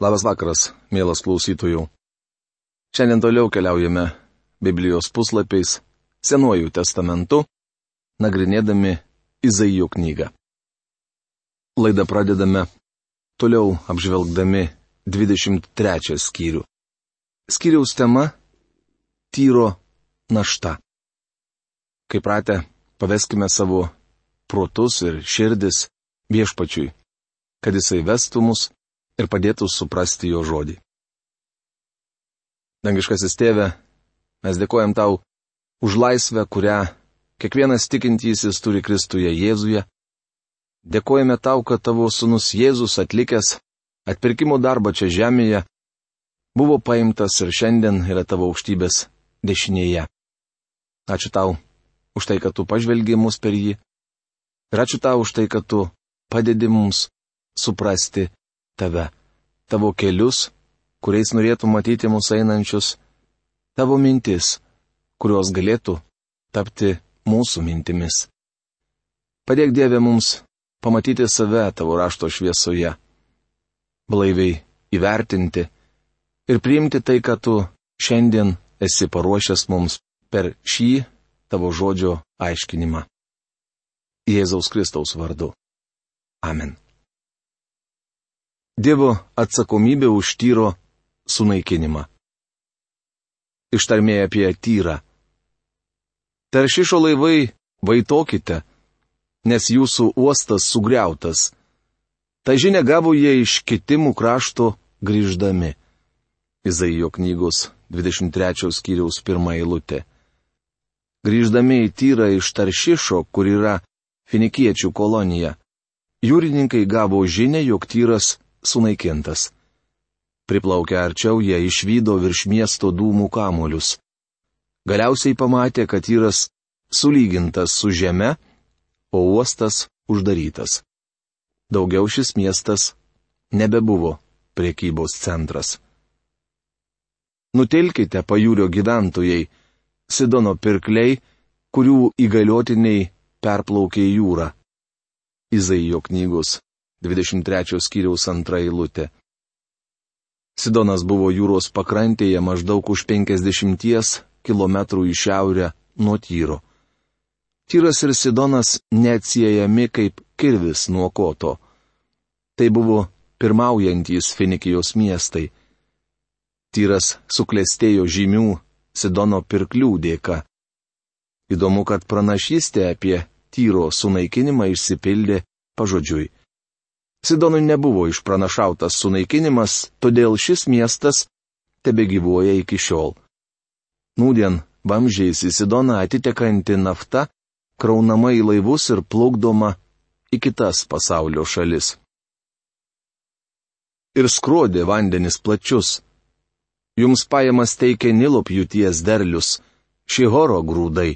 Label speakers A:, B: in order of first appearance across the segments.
A: Labas vakaras, mielas klausytojų. Šiandien toliau keliaujame Biblijos puslapiais Senuoju testamentu, nagrinėdami Izaijo knygą. Laidą pradedame toliau apžvelgdami 23 skyrių. Skyriaus tema - tyro našta. Kaip pratę, paveskime savo protus ir širdis viešpačiui, kad jisai vestų mus ir padėtų suprasti jo žodį. Dangiškasis tėve, mes dėkojam tau už laisvę, kurią kiekvienas tikintysis turi Kristuje Jėzuje. Dėkojame tau, kad tavo sunus Jėzus atlikęs atpirkimo darbą čia žemėje buvo paimtas ir šiandien yra tavo aukštybės dešinėje. Ačiū tau už tai, kad tu pažvelgi mus per jį. Ir ačiū tau už tai, kad tu padedi mums suprasti tave, tavo kelius, kuriais norėtų matyti mūsų einančius, tavo mintis, kurios galėtų tapti mūsų mintimis. Padėk Dieve mums pamatyti save tavo rašto šviesoje, blaiviai įvertinti ir priimti tai, ką tu šiandien esi paruošęs mums per šį tavo žodžio aiškinimą. Jėzaus Kristaus vardu. Amen. Dievo atsakomybė už tyro sunaikinimą. Ištarmė apie tyrą. Taršišo laivai, vaitokite, nes jūsų uostas sugriautas. Ta žinia gavo jie iš kitimų krašto grįždami. Izaijo knygos 23 skyriaus pirmą eilutę. Grįždami į tyrą iš Taršišo, kur yra finikiečių kolonija, jūrininkai gavo žinę, jog tyras sunaikintas. Priplaukę arčiau jie išvydo virš miesto dūmų kamolius. Galiausiai pamatė, kad vyras sulygintas su žeme, o uostas uždarytas. Daugiau šis miestas nebebuvo priekybos centras. Nutelkite pajūrio gyventojai, Sidono pirkliai, kurių įgaliotiniai perplaukė jūrą. Izaijo knygos 23 skyriaus antra eilutė. Sidonas buvo jūros pakrantėje maždaug už 50 km į šiaurę nuo Tyro. Tyras ir Sidonas neatsiejami kaip kirvis nuo koto. Tai buvo pirmaujantys Finikijos miestai. Tyras suklestėjo žymių Sidono pirklių dėka. Įdomu, kad pranašystė apie Tyro sunaikinimą išsipildė pažodžiui. Sidonui nebuvo išpranašautas sunaikinimas, todėl šis miestas tebe gyvuoja iki šiol. Nūdien vamžiais į Sidoną atitekanti nafta kraunama į laivus ir plaukdoma į kitas pasaulio šalis. Ir skrodė vandenis plačius. Jums pajamas teikia Nilopjūties derlius, Šihoro grūdai.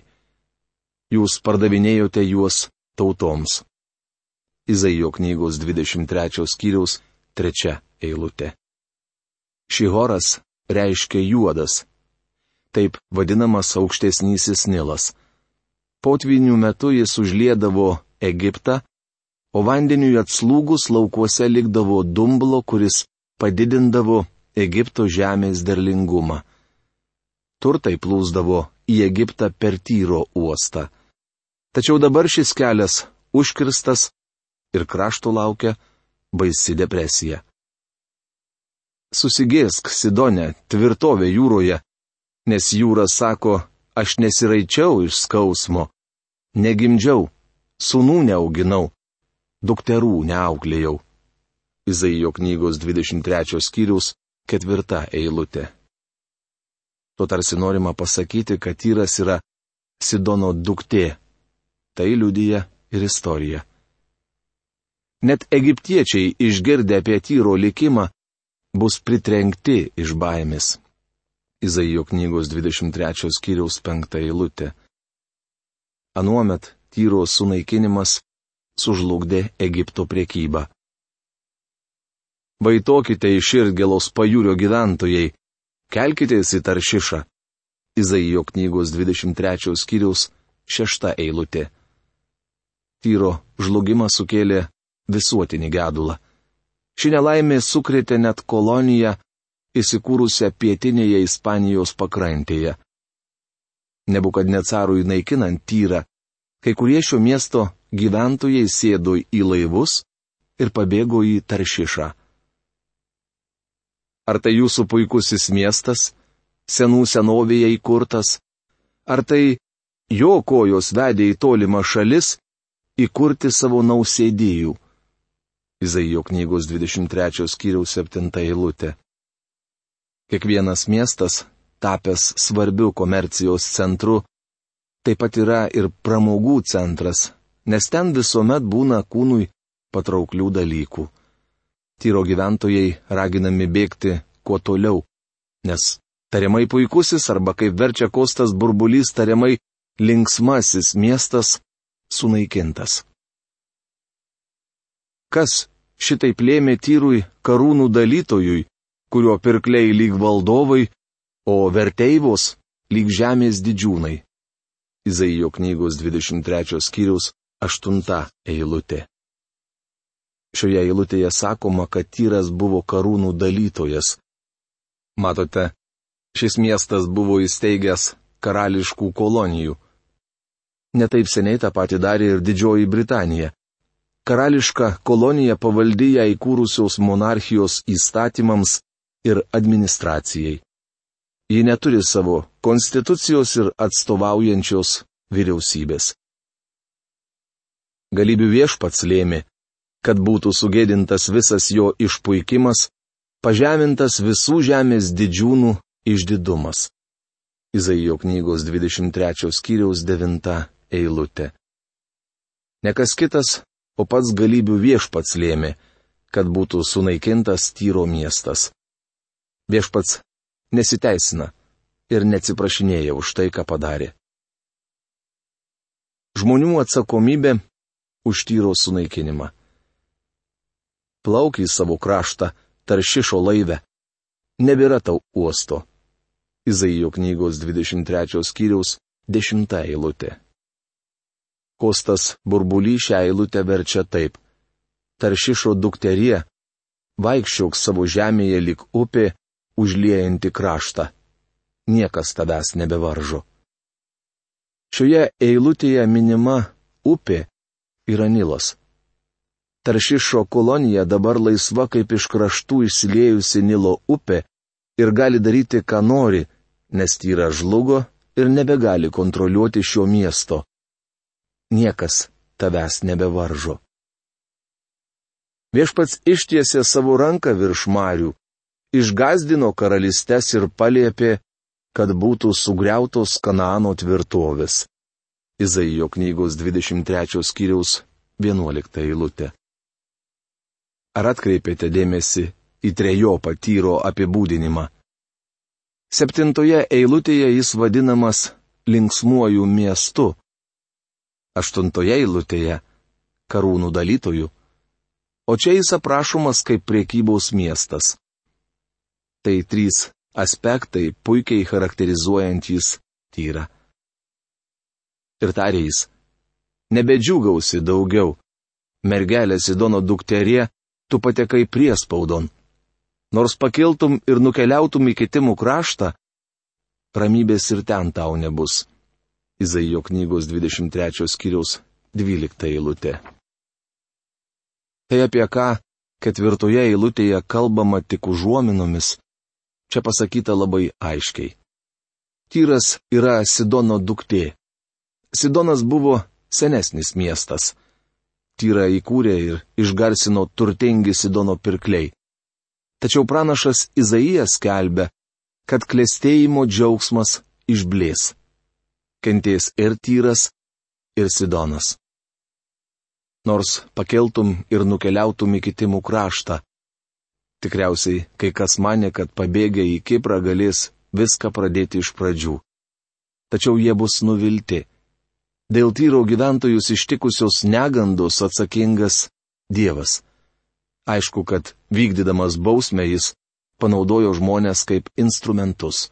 A: Jūs pardavinėjote juos tautoms. Izaijo knygos 23 skyriaus 3 eilutė. Šihoras reiškia juodas. Taip vadinamas aukštesnysis Nilas. Potvinių metu jis užliedavo Egiptą, o vandeniui atslūgus laukuose likdavo dumblo, kuris padidindavo Egipto žemės derlingumą. Turtai plūsdavo į Egiptą per Tyro uostą. Tačiau dabar šis kelias užkirstas ir krašto laukia baisi depresija. Susigėsk, Sidonė, tvirtovė jūroje, nes jūra sako, aš nesiraičiau iš skausmo, negimdžiau, sunų neauginau, dukterų neauklėjau. Izaijo knygos 23 skyrius ketvirta eilutė. Tuo tarsi norima pasakyti, kad Tyras yra Sidono duktė. Tai liudyja ir istorija. Net egiptiečiai išgirdę apie tyro likimą bus pritrenkti iš baimės. Izaijo knygos 23 skyriaus 5 eilutė. Anuomet tyro sunaikinimas sužlugdė Egipto priekybą. Vaitokite iš Irgelos pajūrio gyventojai, kelkitės į Taršišą. Izaijo knygos 23 skyriaus 6 eilutė. Tyro žlugimas sukėlė visuotinį gedulą. Ši nelaimė sukrėtė net koloniją įsikūrusią pietinėje Ispanijos pakrantėje. Nebukadnecarui naikinant tyrą, kai kurie šio miesto gyventojai sėdo į laivus ir pabėgo į Taršišą. Ar tai jūsų puikusis miestas, senų senovėje įkurtas, ar tai jo kojos vedė į tolimą šalis įkurti savo nausėdėjų? Izaijo knygos 23 skyriaus 7 eilutė. Kiekvienas miestas, tapęs svarbiu komercijos centru, taip pat yra ir pramogų centras, nes ten visuomet būna kūnui patrauklių dalykų. Tyro gyventojai raginami bėgti kuo toliau, nes tariamai puikusis arba kaip verčia kostas burbulys tariamai linksmasis miestas sunaikintas. Kas šitaip lėmė tyrui karūnų dalytojui, kurio pirkliai lyg valdovai, o verteivos lyg žemės didžiūnai. Izaijo knygos 23 skyriaus 8 eilutė. Šioje eilutėje sakoma, kad tyras buvo karūnų dalytojas. Matote, šis miestas buvo įsteigęs karališkų kolonijų. Netaip seniai tą patį darė ir Didžioji Britanija karališka kolonija pavaldi ją įkūrusios monarchijos įstatymams ir administracijai. Ji neturi savo konstitucijos ir atstovaujančios vyriausybės. Galybių viešpats lėmė, kad būtų sugėdintas visas jo išpuikimas, pažemintas visų žemės didžiūnų išdidumas. Izaijo knygos 23 skyriaus 9 eilutė. Nekas kitas o pats galybių viešpats lėmė, kad būtų sunaikintas tyro miestas. Viešpats nesiteisina ir neatsiprašinėja už tai, ką padarė. Žmonių atsakomybė už tyro sunaikinimą. Plauk į savo kraštą, taršišo laive. Nebėra tau uosto. Izaijo knygos 23 skyriaus 10 eilutė. Kostas burbulį šią eilutę verčia taip. Taršišo dukterie, vaikščiok savo žemėje lik upė, užliejanti kraštą. Niekas tavęs nebevaržo. Šioje eilutėje minima upė yra Nilas. Taršišo kolonija dabar laisva kaip iš kraštų išsiliejusi Nilo upė ir gali daryti, ką nori, nes tyra žlugo ir nebegali kontroliuoti šio miesto niekas tavęs nebevaržo. Viešpats ištiesė savo ranką virš marių, išgazdino karalystes ir paliepė, kad būtų sugriautos Kanaano tvirtovės. Izaijo knygos 23 skyriaus 11 eilutė. Ar atkreipėte dėmesį į trejo patyro apibūdinimą? Septintoje eilutėje jis vadinamas linksmuoju miestu, aštuntoje eilutėje - karūnų dalytojų, o čia jis aprašomas kaip priekybos miestas. Tai trys aspektai puikiai charakterizuojantys tyrą. Ir tarė jis, nebedžiugausi daugiau, mergelė Sidono dukterė, tu patekai priespaudon. Nors pakiltum ir nukeliautum į kitimų kraštą, ramybės ir ten tau nebus. Izaijo knygos 23 skyriaus 12 eilutė. Tai apie ką ketvirtoje eilutėje kalbama tik užuominomis, čia pasakyta labai aiškiai. Tyras yra Sidono duktė. Sidonas buvo senesnis miestas. Tyra įkūrė ir išgarsino turtingi Sidono pirkliai. Tačiau pranašas Izaijas kelbė, kad klėstėjimo džiaugsmas išblės kentės ir Tyras, ir Sidonas. Nors pakeltum ir nukeliautum į kitimų kraštą. Tikriausiai kai kas mane, kad pabėgę į Kiprą galės viską pradėti iš pradžių. Tačiau jie bus nuvilti. Dėl tyro gyventojus ištikusios negandos atsakingas Dievas. Aišku, kad vykdydamas bausmę jis panaudojo žmonės kaip instrumentus.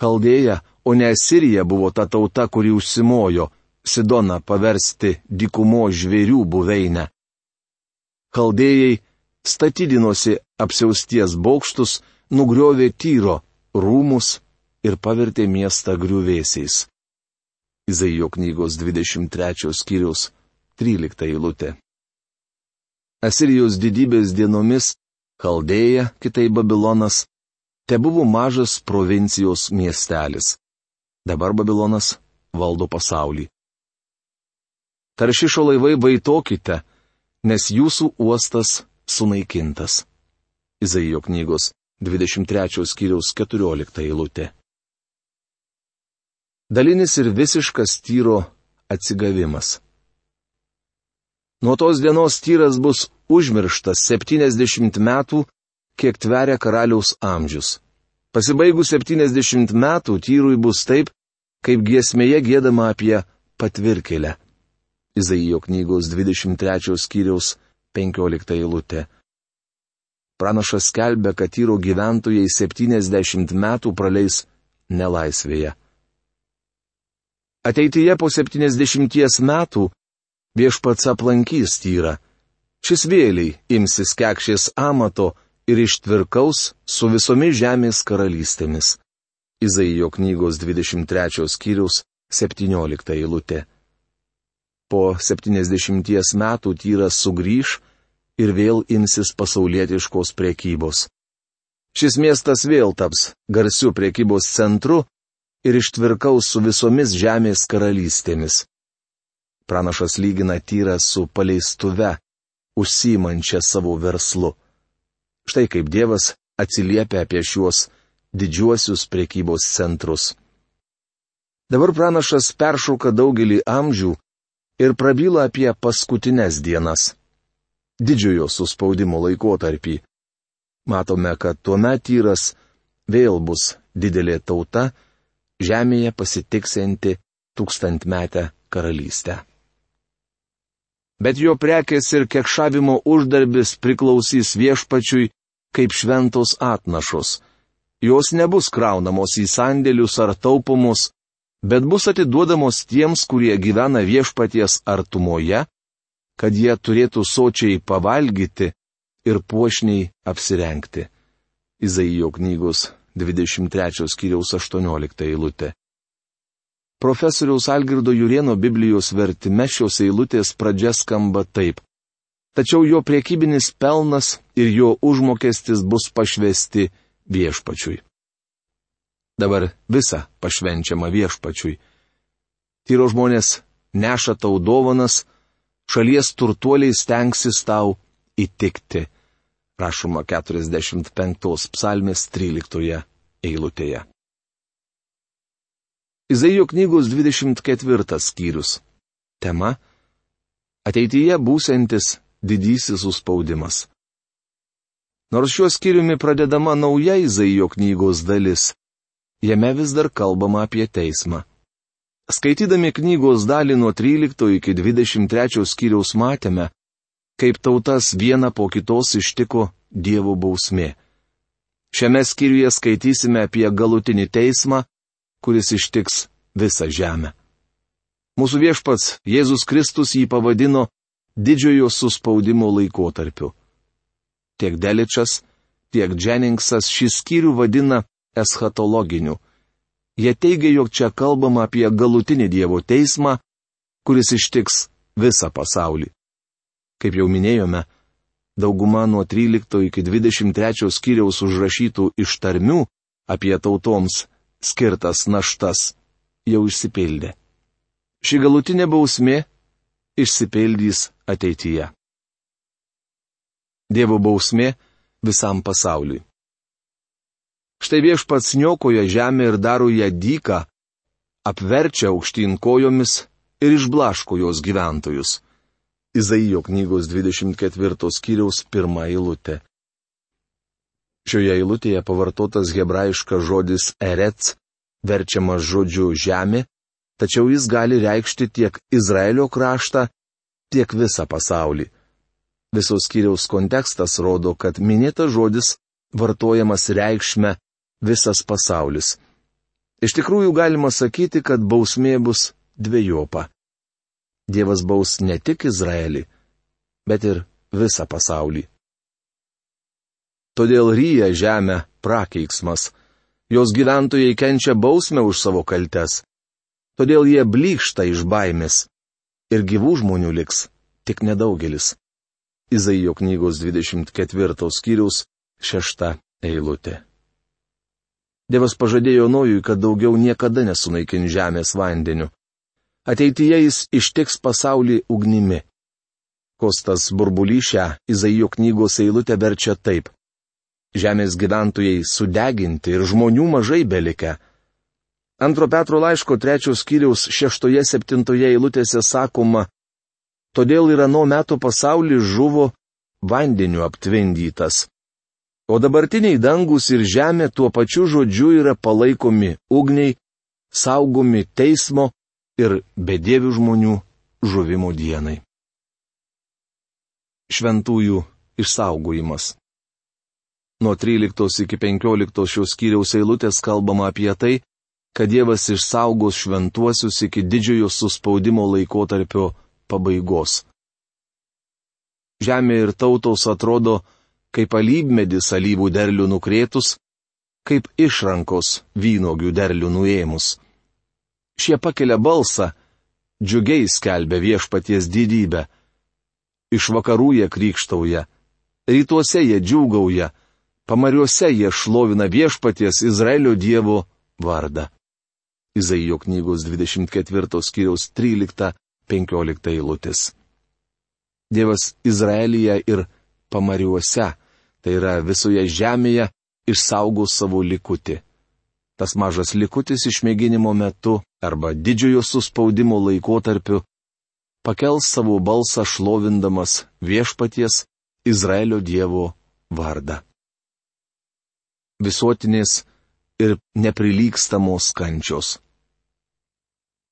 A: Chaldėja, o ne Sirija buvo ta tauta, kuri užsimojo Sidoną paversti dykumo žvėrių buveinę. Kaldėjai statydinosi apsiausties bokštus, nugriovė tyro rūmus ir pavertė miestą griuvėsiais. Izaijo knygos 23 skyriaus 13 eilutė. Asirijos didybės dienomis Chaldėja, kitai Babilonas, te buvo mažas provincijos miestelis. Dabar Babilonas valdo pasaulį. Taršišo laivai vaitokite, nes jūsų uostas sunaikintas. Izaijo knygos 23 skyriaus 14 eilutė. Dalinis ir visiškas tyro atsigavimas. Nuo tos dienos tyras bus užmirštas 70 metų, kiek tveria karaliaus amžius. Pasibaigus 70 metų tyrui bus taip, kaip giesmėje gėdama apie patvirkelę. Izaijo knygos 23 skyriaus 15 eilutė. Pranašas skelbia, kad tyro gyventojai 70 metų praleis nelaisvėje. Ateityje po 70 metų viešpats aplankys tyrą. Šis vėliai imsis kekšės amato ir ištvirkaus su visomis žemės karalystėmis. Izaijo knygos 23 skyrius 17 eilutė. Po 70 metų tyras sugrįž ir vėl imsis pasaulietiškos priekybos. Šis miestas vėl taps garsiu priekybos centru ir ištvirkaus su visomis žemės karalystėmis. Pranašas lygina tyrą su paleistuve, užsimančia savo verslu. Štai kaip Dievas atsiliepia apie šiuos didžiuosius priekybos centrus. Dabar pranašas peršauka daugelį amžių ir prabyla apie paskutinės dienas. Didžiojo suspaudimo laikotarpį. Matome, kad tuomet tyras vėl bus didelė tauta, žemėje pasitiksinti tūkstantmetę karalystę. Bet jo prekės ir kekšavimo uždarbis priklausys viešpačiui kaip šventos atnašos. Jos nebus kraunamos į sandėlius ar taupomos, bet bus atiduodamos tiems, kurie gyvena viešpaties artumoje, kad jie turėtų sočiai pavalgyti ir puošniai apsirengti. Izaijo knygos 23 skyriaus 18 eilutė. Profesoriaus Algirdo Jurieno Biblijos vertime šios eilutės pradžia skamba taip tačiau jo priekybinis pelnas ir jo užmokestis bus pašvesti viešpačiui. Dabar visa pašvenčiama viešpačiui. Tyro žmonės neša tau dovanas, šalies turtuoliai stengsis tau įtikti. Rašoma 45 psalmės 13 eilutėje. Izaijo knygos 24 skyrius. Tema - ateityje būsantis didysis užspaudimas. Nors šiuo skyriumi pradedama nauja Izaijo knygos dalis, jame vis dar kalbama apie teismą. Skaitydami knygos dalį nuo 13 iki 23 skyriaus matėme, kaip tautas viena po kitos ištiko Dievo bausmė. Šiame skyriuje skaitysime apie galutinį teismą, kuris ištiks visą žemę. Mūsų viešpats Jėzus Kristus jį pavadino didžiojo suspaudimo laikotarpiu. Tiek Deličas, tiek Dženningsas šį skyrių vadina eschatologiniu. Jie teigia, jog čia kalbama apie galutinį Dievo teismą, kuris ištiks visą pasaulį. Kaip jau minėjome, dauguma nuo 13 iki 23 skyriaus užrašytų ištarmių apie tautoms skirtas naštas jau išsipildė. Ši galutinė bausmė išsipildys ateityje. Dievo bausmė visam pasauliui. Štai viešpats niokoja žemę ir daro ją dyką, apverčia aukštyn kojomis ir išblaško jos gyventojus. Izaijo knygos 24 skyriaus pirmą eilutę. Šioje eilutėje pavartotas hebrajiškas žodis erets, verčiamas žodžiu žemė, tačiau jis gali reikšti tiek Izraelio kraštą, tiek visą pasaulį. Visos kiriaus kontekstas rodo, kad minėtas žodis vartojamas reikšme visas pasaulis. Iš tikrųjų galima sakyti, kad bausmė bus dviejopa. Dievas baus ne tik Izraelį, bet ir visą pasaulį. Todėl ryja žemę prakeiksmas, jos gyventojai kenčia bausmę už savo kaltes. Todėl jie blykšta iš baimės. Ir gyvų žmonių liks tik nedaugelis. Izaijo knygos 24 skyriaus 6 eilutė. Dievas pažadėjo Nojui, kad daugiau niekada nesunaikin žemės vandeniu. Ateityje jis ištiks pasaulį ugnimi. Kostas burbulyšę Izaijo knygos eilutę verčia taip žemės gyventojai sudeginti ir žmonių mažai belika. Antro Petro laiško trečios skyriaus šeštoje septintoje eilutėse sakoma, todėl ir anu metu pasaulis žuvo vandeniu aptvindytas. O dabartiniai dangus ir žemė tuo pačiu žodžiu yra palaikomi ugniai, saugomi teismo ir bedievių žmonių žuvimo dienai. Šventųjų išsaugojimas. Nuo 13 iki 15 šios skyriaus eilutės kalbama apie tai, kad Dievas išsaugos šventuosius iki didžiojo suspaudimo laikotarpio pabaigos. Žemė ir tautos atrodo kaip alybmedis alyvų derlių nukrėtus, kaip išrankos vynogių derlių nuėmus. Šie pakelia balsą, džiugiai skelbia viešpaties didybę. Iš vakarų jie krikštauja, rytuose jie džiūgauja, Pamariuose jie šlovina viešpaties Izraelio Dievo vardą. Izaijo knygos 24 skyriaus 13-15 eilutės. Dievas Izraelyje ir pamariuose, tai yra visoje žemėje, išsaugo savo likutį. Tas mažas likutis išmėginimo metu arba didžiojo suspaudimo laikotarpiu pakels savo balsą šlovindamas viešpaties Izraelio Dievo vardą visuotinės ir neprilykstamos kančios.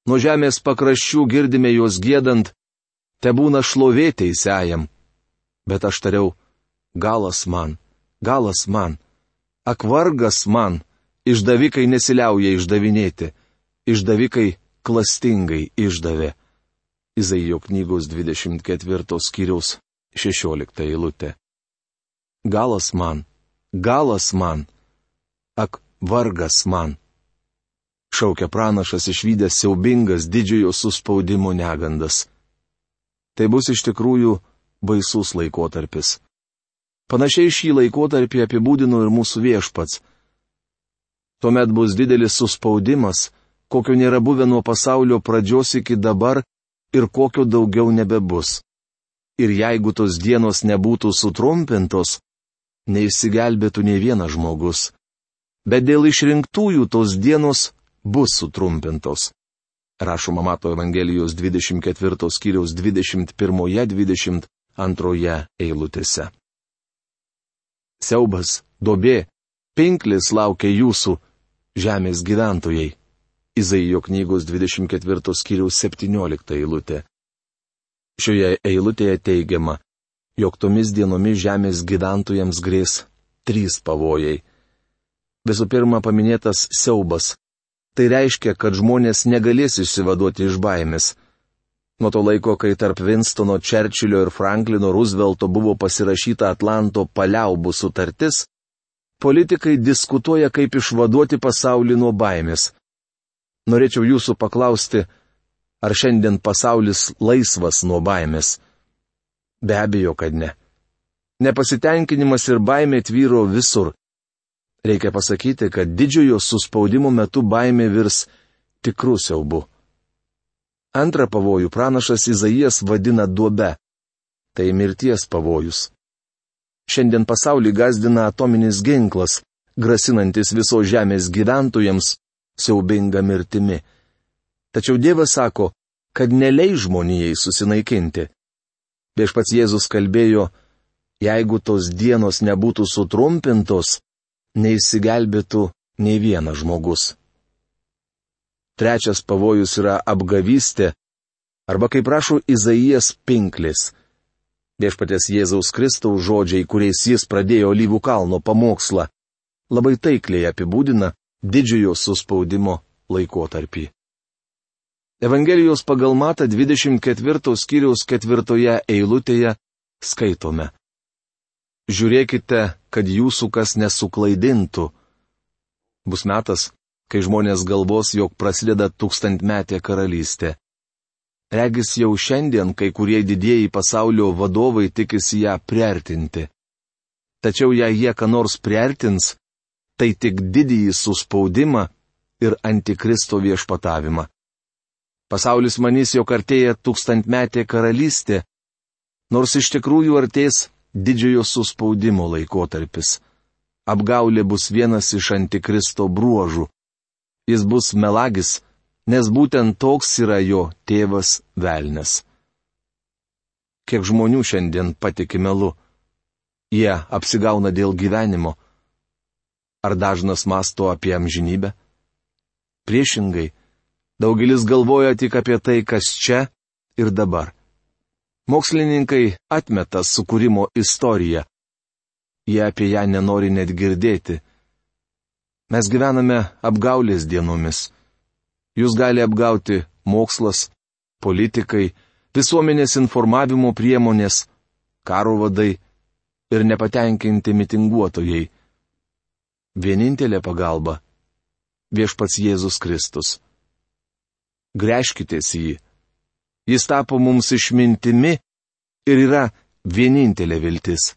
A: Nuo žemės pakraščių girdime juos gėdant, te būna šlovė teisėjam. Bet aš tariau, galas man, galas man, akvargas man, išdavikai nesiliauja išdavinėti, išdavikai klastingai išdavė. Izaijo knygos 24 skyriaus 16 eilutė. Galas man, galas man, Ak, vargas man. Šaukia pranašas išvykęs siaubingas didžiojo suspaudimo negandas. Tai bus iš tikrųjų baisus laikotarpis. Panašiai šį laikotarpį apibūdino ir mūsų viešpats. Tuomet bus didelis suspaudimas, kokio nėra buvę nuo pasaulio pradžios iki dabar ir kokio daugiau nebebus. Ir jeigu tos dienos nebūtų sutrumpintos, neišsigelbėtų ne vienas žmogus bet dėl išrinktųjų tos dienos bus sutrumpintos. Rašoma Mato Evangelijos 24 skyriaus 21-22 eilutėse. Siaubas, dobė, pinklis laukia jūsų, žemės gyventojai. Izaijo knygos 24 skyriaus 17 eilutė. Šioje eilutėje teigiama, jog tomis dienomis žemės gyventojams grės trys pavojai Visų pirma paminėtas siaubas. Tai reiškia, kad žmonės negalės išsivaduoti iš baimės. Nuo to laiko, kai tarp Winstono Čerčilio ir Franklino Roosevelto buvo pasirašyta Atlanto paliaubų sutartis, politikai diskutuoja, kaip išvaduoti pasaulį nuo baimės. Norėčiau jūsų paklausti, ar šiandien pasaulis laisvas nuo baimės? Be abejo, kad ne. Nepasitenkinimas ir baimė tvyro visur. Reikia pasakyti, kad didžiojo suspaudimo metu baimė virs tikrų siaubu. Antrą pavojų pranašas Izaijas vadina duobe. Tai mirties pavojus. Šiandien pasaulį gazdina atominis ginklas, grasinantis viso žemės gyventojams siaubinga mirtimi. Tačiau Dievas sako, kad neleis žmonijai susinaikinti. Viešpats Jėzus kalbėjo, jeigu tos dienos nebūtų sutrumpintos, neįsigelbėtų nei vienas žmogus. Trečias pavojus yra apgavystė, arba kaip prašo Izaijas pinklis. Viešpatės Jėzaus Kristaus žodžiai, kuriais jis pradėjo Lyvų kalno pamokslą, labai taikliai apibūdina didžiojo suspaudimo laikotarpį. Evangelijos pagal Mata 24 skyriaus ketvirtoje eilutėje skaitome. Žiūrėkite, kad jūsų kas nesuklaidintų. Bus metas, kai žmonės galvos, jog prasideda tūkstantmetė karalystė. Regis jau šiandien kai kurie didieji pasaulio vadovai tikisi ją priartinti. Tačiau jei jie ką nors priartins, tai tik didįjį suspaudimą ir antikristo viešpatavimą. Pasaulis manys, jog artėja tūkstantmetė karalystė, nors iš tikrųjų artės didžiojo suspaudimo laikotarpis. Apgaulė bus vienas iš antikristo bruožų. Jis bus melagis, nes būtent toks yra jo tėvas velnes. Kiek žmonių šiandien patiki melu? Jie apsigauna dėl gyvenimo. Ar dažnas masto apie amžinybę? Priešingai, daugelis galvoja tik apie tai, kas čia ir dabar. Mokslininkai atmeta sukūrimo istoriją. Jie apie ją nenori net girdėti. Mes gyvename apgaulės dienomis. Jūs gali apgauti mokslas, politikai, visuomenės informavimo priemonės, karo vadai ir nepatenkinti mitinguotojai. Vienintelė pagalba - viešpats Jėzus Kristus. Greškitės į jį. Jis tapo mums išmintimi ir yra vienintelė viltis.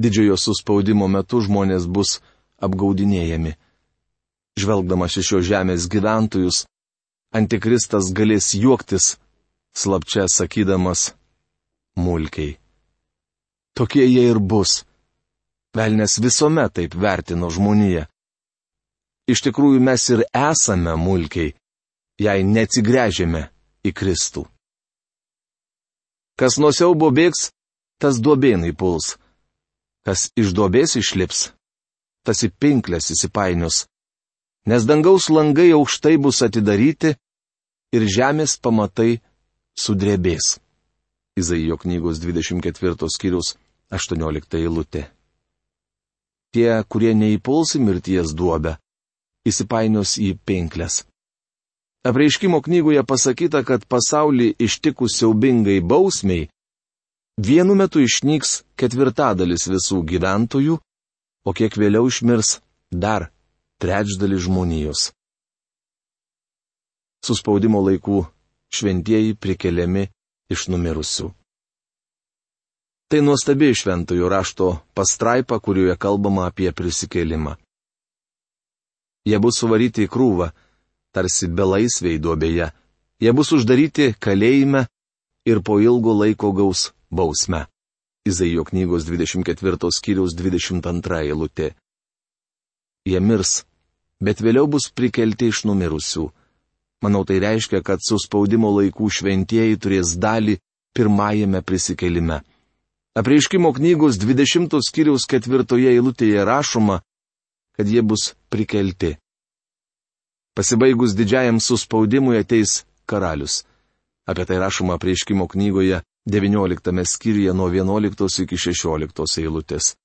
A: Didžiojo suspaudimo metu žmonės bus apgaudinėjami. Žvelgdamas iš šio žemės gyventojus, antikristas galės juoktis, slapčia sakydamas - mulkiai. Tokie jie ir bus. Velnes visuomet taip vertino žmoniją. Iš tikrųjų mes ir esame mulkiai, jei neatsigręžėme į Kristų. Kas nuo siaubo bėgs, tas duobėnai puls. Kas iš duobės išlips, tas į pinklės įsipainius. Nes dangaus langai aukštai bus atidaryti ir žemės pamatai sudrebės. Izaijo knygos 24 skyrius 18 eilutė. Tie, kurie neįpuls į mirties duobę, įsipainios į pinklės. Apreiškimo knygoje pasakyta, kad pasaulį ištikus siaubingai bausmiai, vienu metu išnyks ketvirtadalis visų gyventojų, o kiek vėliau išmirs dar trečdalis žmonijos. Suspaudimo laikų šventieji prikeliami iš numirusių. Tai nuostabi šventojo rašto pastraipa, kurioje kalbama apie prisikėlimą. Jie bus suvaryti į krūvą, tarsi belaisviai duobėje. Jie bus uždaryti kalėjime ir po ilgo laiko gaus bausmę. Izaijo knygos 24 skyriaus 22 eilutė. Jie mirs, bet vėliau bus prikelti iš numirusių. Manau, tai reiškia, kad suspaudimo laikų šventieji turės dalį pirmajame prisikelime. Apreiškimo knygos 20 skyriaus ketvirtoje eilutėje rašoma, kad jie bus prikelti. Pasibaigus didžiajam suspaudimui ateis karalius. Apie tai rašoma prieškimo knygoje 19 skyriuje nuo 11 iki 16 eilutės.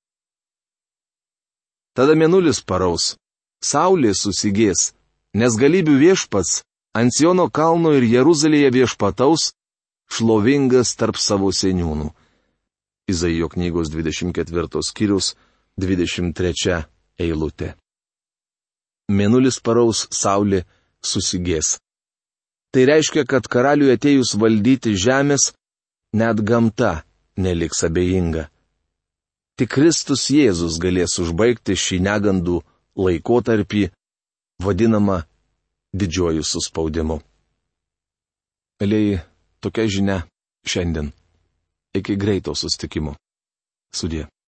A: Tada menulis paraus, saulė susigės, nes galybių viešpats ant Siono kalno ir Jeruzalėje viešpataus, šlovingas tarp savo seniūnų. Izaijo knygos 24 skyrius 23 eilutė mėnulis paraus, saulė susigės. Tai reiškia, kad karaliui atėjus valdyti žemės, net gamta neliks abejinga. Tik Kristus Jėzus galės užbaigti šį negandų laikotarpį, vadinamą didžiuoju suspaudimu. Aliai, tokia žinia šiandien. Iki greito sustikimo. Sudė.